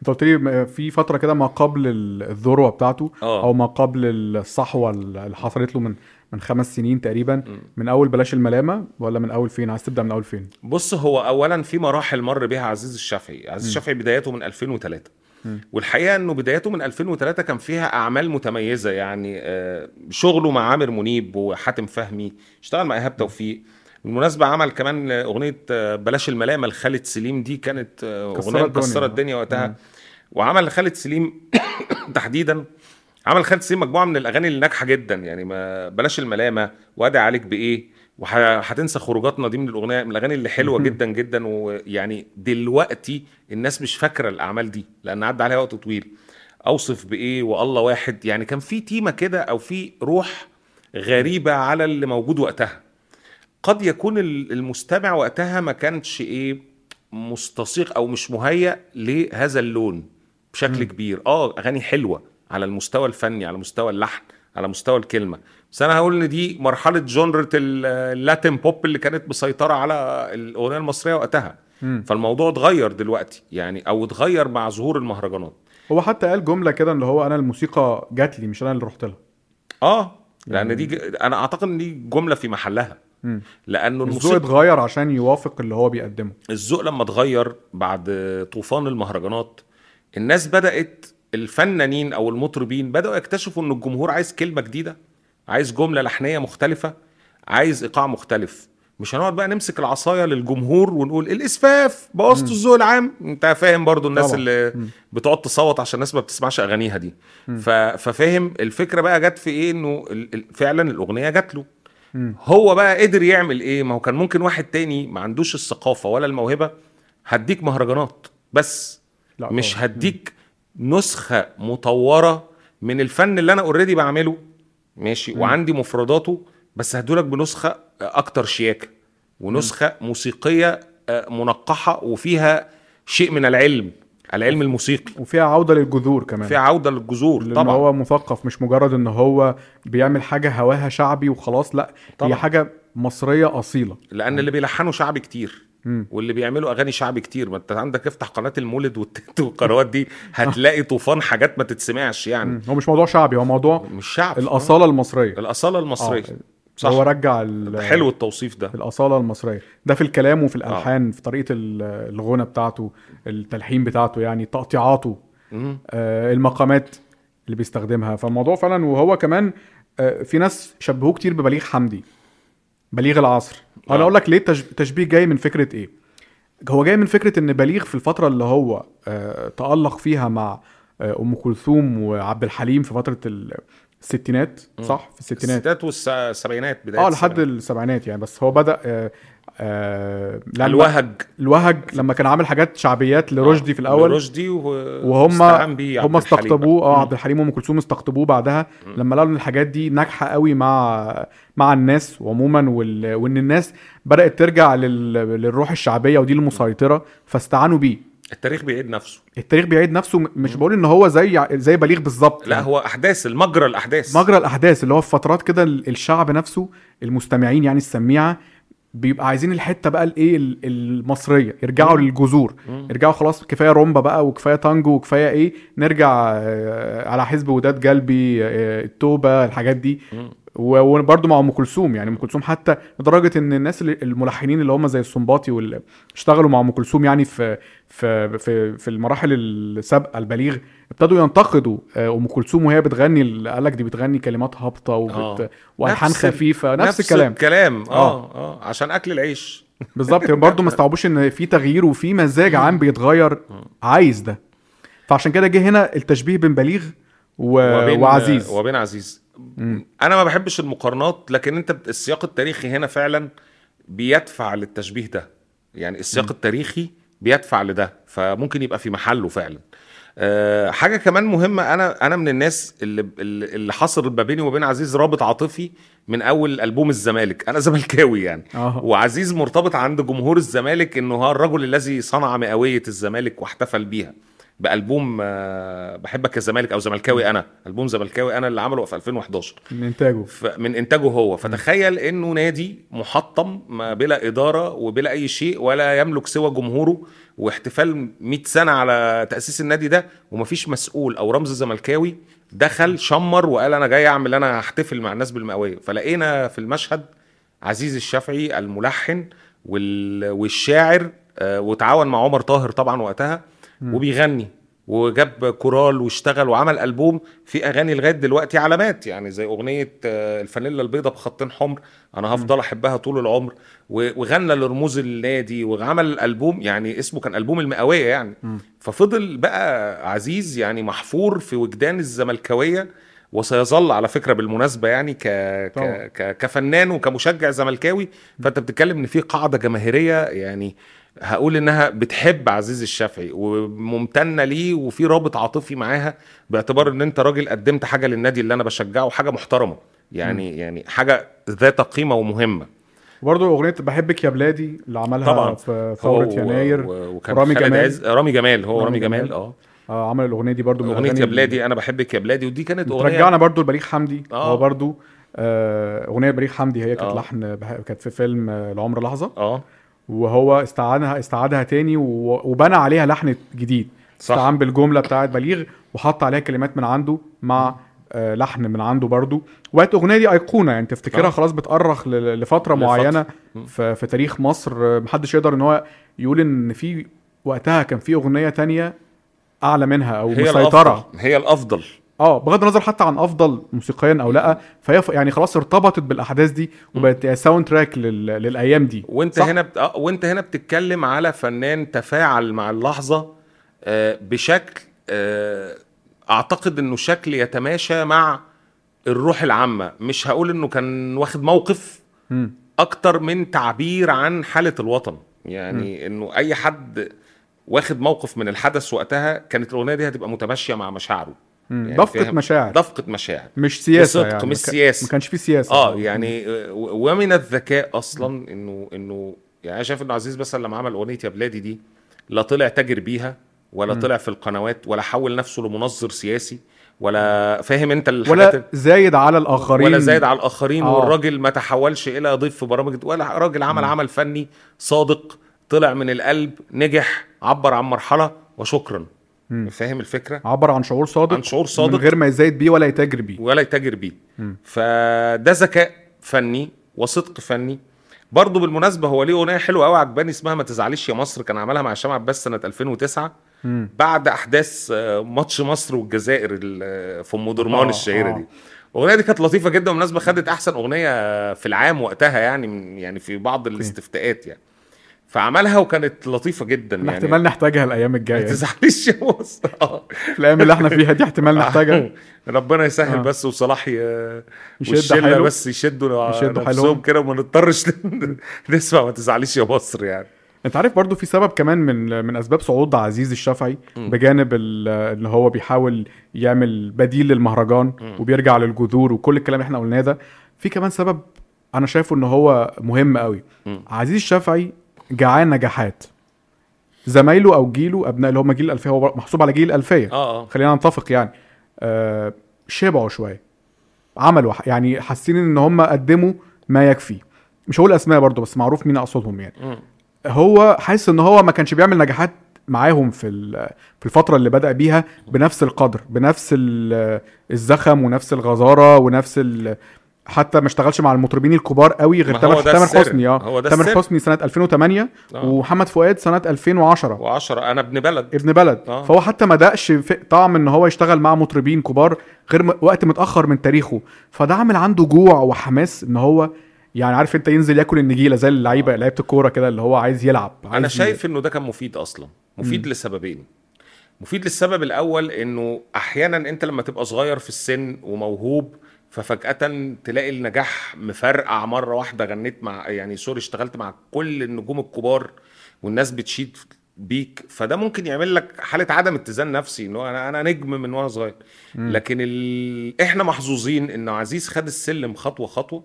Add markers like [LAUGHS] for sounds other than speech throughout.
انت قلت لي م- في فترة كده ما قبل ال- الذروة بتاعته آه. أو ما قبل الصحوة اللي حصلت له من من خمس سنين تقريبا من أول بلاش الملامة ولا من أول فين؟ عايز تبدأ من أول فين؟ بص هو اولا في مراحل مر بها عزيز الشافعي. عزيز الشافعي بدايته من 2003 والحقيقة إنه بدايته من 2003 كان فيها أعمال متميزة يعني آه، شغله مع عامر منيب وحاتم فهمي اشتغل مع إيهاب توفيق. بالمناسبة عمل كمان أغنية آه، بلاش الملامة لخالد سليم. دي كانت آه، كسرت أغنية الدنيا. مكسرة الدنيا وقتها. وعمل لخالد سليم [COUGHS] تحديدا عمل خالد سليم مجموعة من الأغاني اللي ناجحة جدا. يعني ما بلاش الملامة وأدعي عليك بإيه؟ وهتنسى خروجاتنا دي من الأغنية من الأغاني اللي حلوة جدا جدا. ويعني دلوقتي الناس مش فاكرة الأعمال دي لأن عدى عليها وقت طويل. أوصف بإيه؟ والله واحد. يعني كان في تيمة كده أو في روح غريبة على اللي موجود وقتها. قد يكون ال- المستمع وقتها ما كانش إيه مستسيق أو مش مهيأ لهذا اللون بشكل كبير. آه أغاني حلوة على المستوى الفني على مستوى اللحن على مستوى الكلمة. بس أنا هقول إن دي مرحلة جونرة ال- اللاتين بوب اللي كانت مسيطرة على الأغنية المصرية وقتها. فالموضوع اتغير دلوقتي يعني أو اتغير مع ظهور المهرجانات. هو حتى قال جملة كده اللي هو أنا الموسيقى جات لي مش أنا اللي رحت لها. آه لأن دي ج- أنا أعتقد إن دي جملة في محلها. مم. لأنه الذوق اتغير عشان يوافق اللي هو بيقدمه. الذوق لما اتغير بعد طوفان المهرجانات الناس بدأت الفنانين أو المطربين بدأوا يكتشفوا إن الجمهور عايز كلمة جديدة عايز جملة لحنية مختلفة عايز إيقاع مختلف. مش هنقعد بقى نمسك العصاية للجمهور ونقول الإسفاف بوظتوا الذوق العام. أنت فاهم برضو الناس طبعا. اللي بتقعد تصوت عشان الناس ما بتسمعش أغانيها دي. ف... ففاهم الفكرة بقى جت في إيه؟ إنه فعلا الأغنية جات له. هو بقى قدر يعمل إيه؟ ما هو كان ممكن واحد تاني ما عندوش الثقافة ولا الموهبة هديك مهرجانات بس. لا مش طبعاً. هديك نسخة مطورة من الفن اللي أنا اوريدي بعمله. ماشي؟ وعندي مفرداته بس هدولك بنسخة أكتر شياكة ونسخة موسيقية آه، منقحة وفيها شيء من العلم. العلم الموسيقي. وفيها عودة للجذور كمان. فيها عودة للجذور طبعا. هو مثقف مش مجرد إن هو بيعمل حاجة هواها شعبي وخلاص لأ طبعا. هي حاجة مصرية أصيلة. لأن اللي بيلحنوا شعبي كتير مم. واللي بيعملوا أغاني شعبي كتير. ما أنت عندك افتح قناة المولد والتت والقنوات دي هتلاقي طوفان حاجات ما تتسمعش يعني. مم. هو مش موضوع شعبي هو موضوع مش شعب الأصالة المصرية. الأصالة المصرية. آه. صح. هو رجع حلو التوصيف ده. الأصالة المصرية. ده في الكلام وفي الألحان في طريقة ال- الغنى بتاعته التلحين بتاعته يعني تقطيعاته. آه، المقامات اللي بيستخدمها. فالموضوع فعلا وهو كمان آه، في ناس شبهوه كتير ببليغ حمدي بليغ العصر. أنا آه. أقول لك ليه التش- التشبيه جاي من فكرة إيه؟ هو جاي من فكرة إن بليغ في الفترة اللي هو آه، تألق فيها مع آه، أم كلثوم وعبد الحليم في فترة الستينات صح؟ في الستينات. الستات والسبعينات بداية آه لحد السبعينات. يعني بس هو بدأ آه، آه، لما- الوهج. الوهج لما كان عامل حاجات شعبيات لرشدي في الأول. رشدي وهم هم استقطبوه. آه عبد الحليم وأم كلثوم استقطبوه بعدها. لما لقوا إن الحاجات دي ناجحة قوي مع مع الناس عموما وال... وإن الناس بدأت ترجع لل... للروح الشعبية ودي المسيطرة فاستعانوا بيه. التاريخ بيعيد نفسه. التاريخ بيعيد نفسه مش بقول إن هو زي زي بليغ بالظبط. لا هو أحداث المجرى الأحداث. مجرى الأحداث اللي هو في فترات كده ال- الشعب نفسه المستمعين يعني السميعة بيبقى عايزين الحتة بقى الايه ال- المصرية يرجعوا للجذور. يرجعوا خلاص كفاية رومبا بقى وكفاية تانجو وكفاية إيه نرجع آه، على حزب وداد قلبي آه، التوبه الحاجات دي. و- وبرضه مع أم كلثوم يعني أم كلثوم حتى لدرجة إن الناس الملحنين اللي هم زي السنباطي واللي اشتغلوا مع أم كلثوم يعني في في في في المراحل السابقة البليغ ابتدوا ينتقدوا آه، أم كلثوم وهي بتغني قال لك دي بتغني كلمات هابطة وبت... آه. وألحان خفيفة نفس, نفس الكلام. الكلام. آه. آه. آه عشان أكل العيش. بالظبط برضه ما استوعبوش إن في تغيير وفي مزاج عام بيتغير. عايز ده. فعشان كده جه هنا التشبيه بين بليغ و... وبين وعزيز. وبين عزيز. أنا ما بحبش المقارنات لكن أنت السياق التاريخي هنا فعلا بيدفع للتشبيه ده. يعني السياق التاريخي بيدفع لده فممكن يبقى في محله فعلا. أه حاجة كمان مهمة أنا أنا من الناس اللي اللي حصر ما بيني وما بين عزيز رابط عاطفي من أول ألبوم الزمالك. أنا [LAUGHS] زملكاوي يعني. آه. وعزيز مرتبط عند جمهور الزمالك إنه هو الرجل الذي صنع مئوية الزمالك واحتفل بيها. بألبوم آه، بحبك يا زمالك أو زملكاوي أنا. ألبوم زملكاوي أنا اللي عمله في 2011 من إنتاجه. من إنتاجه هو. فتخيل إنه نادي محطم ما بلا إدارة وبلا أي شيء ولا يملك سوى جمهوره واحتفال 100 سنة على تأسيس النادي ده ومفيش مسؤول. أو رمز زملكاوي دخل شمر وقال أنا جاي أعمل أنا هحتفل مع الناس بالمئويه فلقينا في المشهد عزيز الشافعي الملحن وال... والشاعر آه، وتعاون مع عمر طاهر طبعا وقتها. وبيغني وجاب كورال واشتغل وعمل ألبوم في أغاني لغاية دلوقتي علامات يعني زي أغنية آه، الفانيلا البيضاء بخطين حمر أنا هفضل أحبها طول العمر وغنى لرموز النادي وعمل ألبوم يعني اسمه كان ألبوم المئوية يعني. ففضل بقى عزيز يعني محفور في وجدان الزملكاوية وسيظل على فكرة بالمناسبة يعني. ك... ك... كفنان وكمشجع زملكاوي. فأنت بتتكلم إن في قاعدة جماهيرية يعني هقول إنها بتحب عزيز الشافعي وممتنة ليه وفي رابط عاطفي معاها باعتبار إن أنت راجل قدمت حاجة للنادي اللي أنا بشجعه حاجة محترمة يعني يعني حاجة ذات قيمة ومهمة برضه أغنية بحبك يا بلادي اللي عملها طبعا. في ثورة يناير و- وكان رامي جمال. رامي جمال هو رامي رامي جمال. جمال آه آه عمل الأغنية دي برضه من أغنية يا بلادي أنا بحبك يا بلادي ودي كانت أغنية رجعنا برضو لبليغ حمدي آه. هو برضو آه، أغنية بليغ حمدي هي كانت آه. لحن كانت في فيلم آه، العمر لحظة آه وهو استعادها استعادها تاني وبنى عليها لحن جديد صح. استعان بالجملة بتاعت بليغ وحط عليها كلمات من عنده مع آه، لحن من عنده برضو وقت الاغنيه دي أيقونة يعني تفتكرها آه. خلاص بتأرخ لفترة. معينة. في, في تاريخ مصر محدش يقدر إن هو يقول إن في وقتها كان في أغنية تانية أعلى منها أو هي مسيطرة الأفضل هي الأفضل آه بغض النظر حتى عن أفضل موسيقيا أو لأ فهي يعني خلاص ارتبطت بالأحداث دي وبقت soundtrack لل... للأيام دي وأنت صح؟ هنا بت... آه، وأنت هنا بتتكلم على فنان تفاعل مع اللحظة آه، بشكل آه، أعتقد إنه شكل يتماشى مع الروح العامة مش هقول إنه كان واخد موقف. أكتر من تعبير عن حالة الوطن يعني إنه أي حد واخد موقف من الحدث وقتها كانت الأغنية دي هتبقى متماشية مع مشاعره. يعني دفقة؟ مشاعر. دفقه مشاعر. مش سياسة بصدق، يعني مش سياسة. ما كانش في سياسة. آه يعني ومن الذكاء أصلا إنه إنه يعني أنا شايف إنه عزيز مثلا لما عمل أغنية يا بلادي دي لا طلع تاجر بيها ولا طلع في القنوات ولا حول نفسه لمنظر سياسي ولا فاهم أنت الحاجات ولا زايد على الآخرين. ولا زايد على الآخرين آه. والراجل ما تحولش إلى ضيف في برامج ولا راجل عمل عمل فني صادق طلع من القلب نجح عبر عن مرحلة وشكرا. فاهم الفكرة؟ عبر عن شعور صادق عن شعور صادق. من غير ما يزايد بيه ولا يتاجر بيه. ولا يتاجر بيه. فده ذكاء فني وصدق فني. برضه بالمناسبة هو ليه أغنية حلوة قوي عجباني اسمها ما تزعليش يا مصر كان عملها مع هشام عباس سنة 2009 مم. بعد أحداث آه، ماتش مصر والجزائر ال- في أم درمان آه، الشهيرة آه. دي الأغنية دي كانت لطيفة جدا بالمناسبة خدت أحسن أغنية في العام وقتها يعني من يعني في بعض الاستفتاءات يعني. فعملها وكانت لطيفة جدا يعني احتمال نحتاجها الأيام ما الجايه تزعليش يا مصر آه. في الأيام اللي إحنا فيها دي احتمال نحتاجها ربنا يسهل آه. بس وصلاح ي... يشد والشلة. بس يشدوا يشدوا نفسهم. كده وما نضطرش [LAUGHS] نسمع ما تزعليش يا مصر يعني أنت عارف برضو في سبب كمان من من أسباب صعود عزيز الشافعي بجانب إن هو بيحاول يعمل بديل للمهرجان وبيرجع للجذور وكل الكلام اللي إحنا قلناه ده في كمان سبب أنا شايفه إن هو مهم قوي. عزيز الشافعي جعان نجاحات. زمايله أو جيله أبناء اللي هم جيل الألفية هو محسوب على جيل الألفية. آه آه. خلينا نتفق يعني. آه شبعوا شوية. عملوا يعني حاسين إن هم قدموا ما يكفي. مش هقول أسماء برضو بس معروف مين أقصدهم يعني. مم. هو حاسس إن هو ما كانش بيعمل نجاحات معاهم في في الفترة اللي بدأ بيها بنفس القدر بنفس ال- الزخم ونفس الغزارة ونفس ال- حتى ما اشتغلش مع المطربين الكبار قوي غير تامر تامر. حسني آه. تامر. حسني سنة 2008 آه. ومحمد فؤاد سنة 2010 و10 أنا ابن بلد. ابن بلد. آه. فهو حتى ما دقش في- طعم إن هو يشتغل مع مطربين كبار غير م- وقت متأخر من تاريخه. فده عامل عنده جوع وحماس إن هو يعني عارف أنت ينزل ياكل النجيلة زي اللعيبة لعيبة الكورة كده اللي هو عايز يلعب عايز أنا شايف إنه ده كان مفيد أصلا. مفيد لسببين. مفيد للسبب الأول إنه أحيانا أنت لما تبقى صغير في السن وموهوب ففجأة تلاقي النجاح مفرقع مرة واحدة غنيت مع يعني سوري اشتغلت مع كل النجوم الكبار والناس بتشيد بيك. فده ممكن يعمل لك حالة عدم اتزان نفسي انه أنا أنا نجم من وأنا صغير. لكن ال... إحنا محظوظين انه عزيز خد السلم خطوة خطوة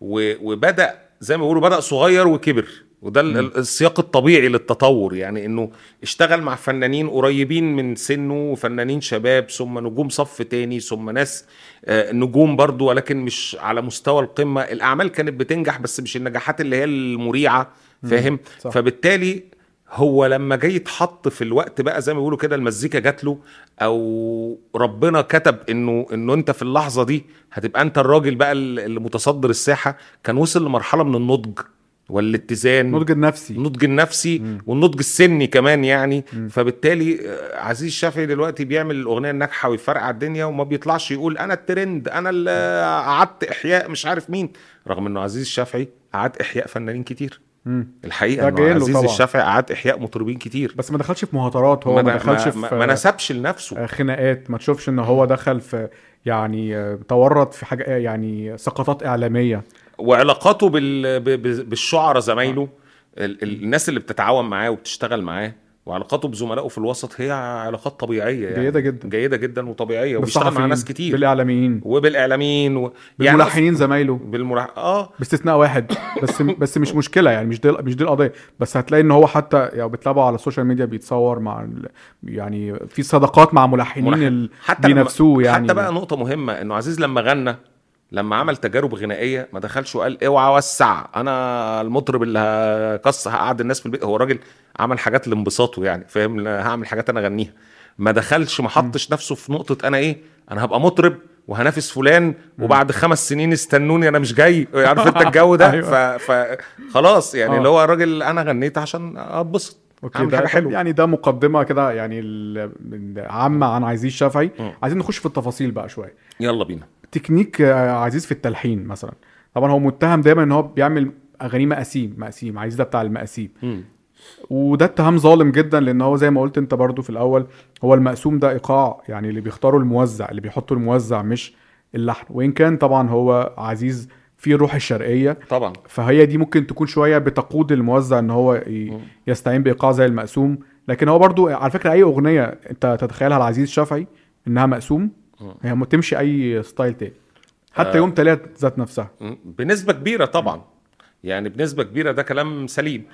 و... وبدأ زي ما بيقولوا بدأ صغير وكبر. وده ال- السياق الطبيعي للتطور يعني إنه اشتغل مع فنانين قريبين من سنه وفنانين شباب ثم نجوم صف تاني ثم ناس آه، نجوم برضو ولكن مش على مستوى القمة. الأعمال كانت بتنجح بس مش النجاحات اللي هي المريعة فاهم. فبالتالي هو لما جاي يتحط في الوقت بقى زي ما بيقولوا كده المزيكا جات له أو ربنا كتب إنه إنه أنت في اللحظة دي هتبقى أنت الراجل بقى اللي متصدر الساحة. كان وصل لمرحلة من النضج. والاتزان النضج النفسي. النضج النفسي والنضج السني كمان يعني. فبالتالي آه، عزيز الشافعي دلوقتي بيعمل الأغنية الناجحة ويفرقع الدنيا وما بيطلعش يقول أنا الترند أنا اللي قعدت إحياء مش عارف مين. رغم إنه عزيز الشافعي قعد إحياء فنانين كتير. مم. الحقيقة إنه عزيز طبعا. الشافعي قعد إحياء مطربين كتير. بس ما دخلش في مهاترات هو ما, دخلش ما, في ما, ما نسبش لنفسه. آه، خناقات ما تشوفش إن هو دخل في يعني آه، تورط في حاجة يعني سقطات إعلامية. وعلاقاته بال... بالشعراء زمايله ال... ال- الناس اللي بتتعاون معاه وبتشتغل معاه وعلاقاته بزملائه في الوسط هي علاقات طبيعية يعني. جيدة جدا. جيدة جدا وطبيعية وبيشتغل مع ناس كتير. بالإعلاميين. وبالإعلاميين و... بالملحنين زمايله. بالملح... آه. باستثناء واحد. بس بس مش مشكلة يعني مش دي مش دي القضية. بس هتلاقي إن هو حتى يعني بتتابعه على ال social media بيتصور مع ال... يعني في صداقات مع ملحنين ملحن. ال... حتى بينافسوه يعني. حتى بقى نقطة مهمة إنه عزيز لما غنى لما عمل تجارب غنائية ما دخلش وقال اوعى وسع أنا المطرب اللي هكس هقعد الناس في البيت. هو راجل عمل حاجات لانبساطه يعني فاهم؟ هعمل حاجات أنا أغنيها. ما دخلش ما حطش نفسه في نقطة أنا إيه؟ أنا هبقى مطرب وهنافس فلان وبعد خمس سنين استنوني أنا مش جاي. عارف أنت الجو ده؟ [LAUGHS] أيوة. ف... ف... خلاص يعني آه. اللي هو الراجل أنا غنيت عشان أتبسط okay حاجة حلوة. يعني ده مقدمة كده يعني عامة عن عزيز شافعي. عايزين نخش في التفاصيل بقى شوية. يلا بينا. تكنيك عزيز في التلحين مثلا. طبعا هو متهم دايما إن هو بيعمل اغاني مقاسيم مقاسيم عزيز ده بتاع المقاسيم. وده اتهام ظالم جدا لأن هو زي ما قلت أنت برضو في الأول هو المقسوم ده إيقاع يعني اللي بيختاره الموزع اللي بيحطه الموزع مش اللحن. وإن كان طبعا هو عزيز فيه الروح الشرقية طبعا. فهي دي ممكن تكون شوية بتقود الموزع إن هو يستعين بإيقاع زي المقسوم. لكن هو برضو على فكرة أي أغنية أنت تتخيلها لعزيز شافعي إنها مقسوم؟ هي ما تمشي أي ستايل تاني. حتى يوم تلات ذات نفسها. بنسبة كبيرة طبعا. يعني بنسبة كبيرة ده كلام سليم.